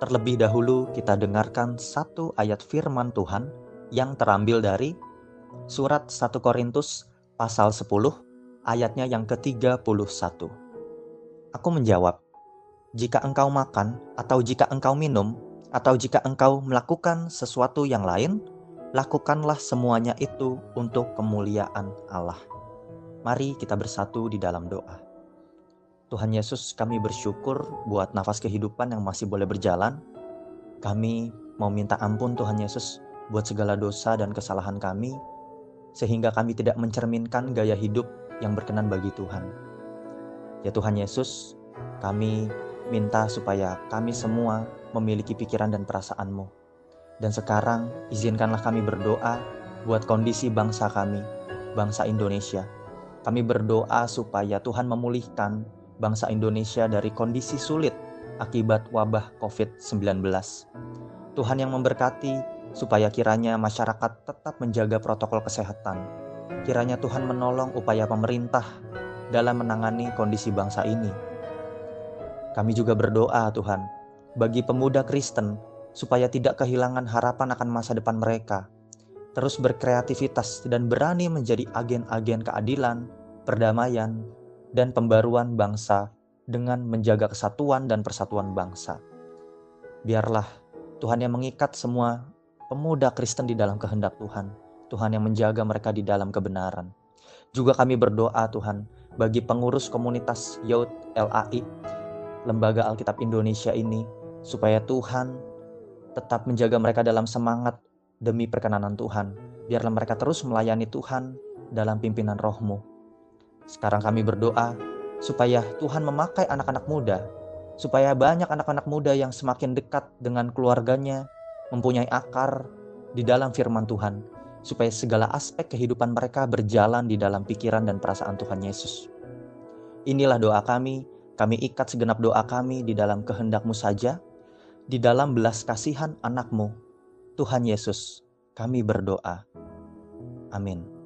terlebih dahulu kita dengarkan satu ayat firman Tuhan yang terambil dari surat 1 Korintus pasal 10 ayatnya yang ke-31. Aku menjawab, jika engkau makan atau jika engkau minum atau jika engkau melakukan sesuatu yang lain, lakukanlah semuanya itu untuk kemuliaan Allah. Mari kita bersatu di dalam doa. Tuhan Yesus, kami bersyukur buat nafas kehidupan yang masih boleh berjalan. Kami mau minta ampun Tuhan Yesus buat segala dosa dan kesalahan kami, sehingga kami tidak mencerminkan gaya hidup yang berkenan bagi Tuhan. Ya Tuhan Yesus, kami minta supaya kami semua memiliki pikiran dan perasaan-Mu. Dan sekarang izinkanlah kami berdoa buat kondisi bangsa kami, bangsa Indonesia. Kami berdoa supaya Tuhan memulihkan bangsa Indonesia dari kondisi sulit akibat wabah COVID-19. Tuhan yang memberkati supaya kiranya masyarakat tetap menjaga protokol kesehatan. Kiranya Tuhan menolong upaya pemerintah dalam menangani kondisi bangsa ini. Kami juga berdoa Tuhan bagi pemuda Kristen supaya tidak kehilangan harapan akan masa depan mereka. Terus berkreativitas dan berani menjadi agen-agen keadilan, perdamaian, dan pembaruan bangsa dengan menjaga kesatuan dan persatuan bangsa. Biarlah Tuhan yang mengikat semua pemuda Kristen di dalam kehendak Tuhan. Tuhan yang menjaga mereka di dalam kebenaran. Juga kami berdoa Tuhan bagi pengurus komunitas Yaud LAI, Lembaga Alkitab Indonesia ini, supaya Tuhan tetap menjaga mereka dalam semangat demi perkenanan Tuhan. Biarlah mereka terus melayani Tuhan dalam pimpinan rohmu. Sekarang kami berdoa supaya Tuhan memakai anak-anak muda, supaya banyak anak-anak muda yang semakin dekat dengan keluarganya, mempunyai akar di dalam firman Tuhan, supaya segala aspek kehidupan mereka berjalan di dalam pikiran dan perasaan Tuhan Yesus. Inilah doa kami, kami ikat segenap doa kami di dalam kehendakmu saja, di dalam belas kasihan anakmu, Tuhan Yesus, kami berdoa. Amin.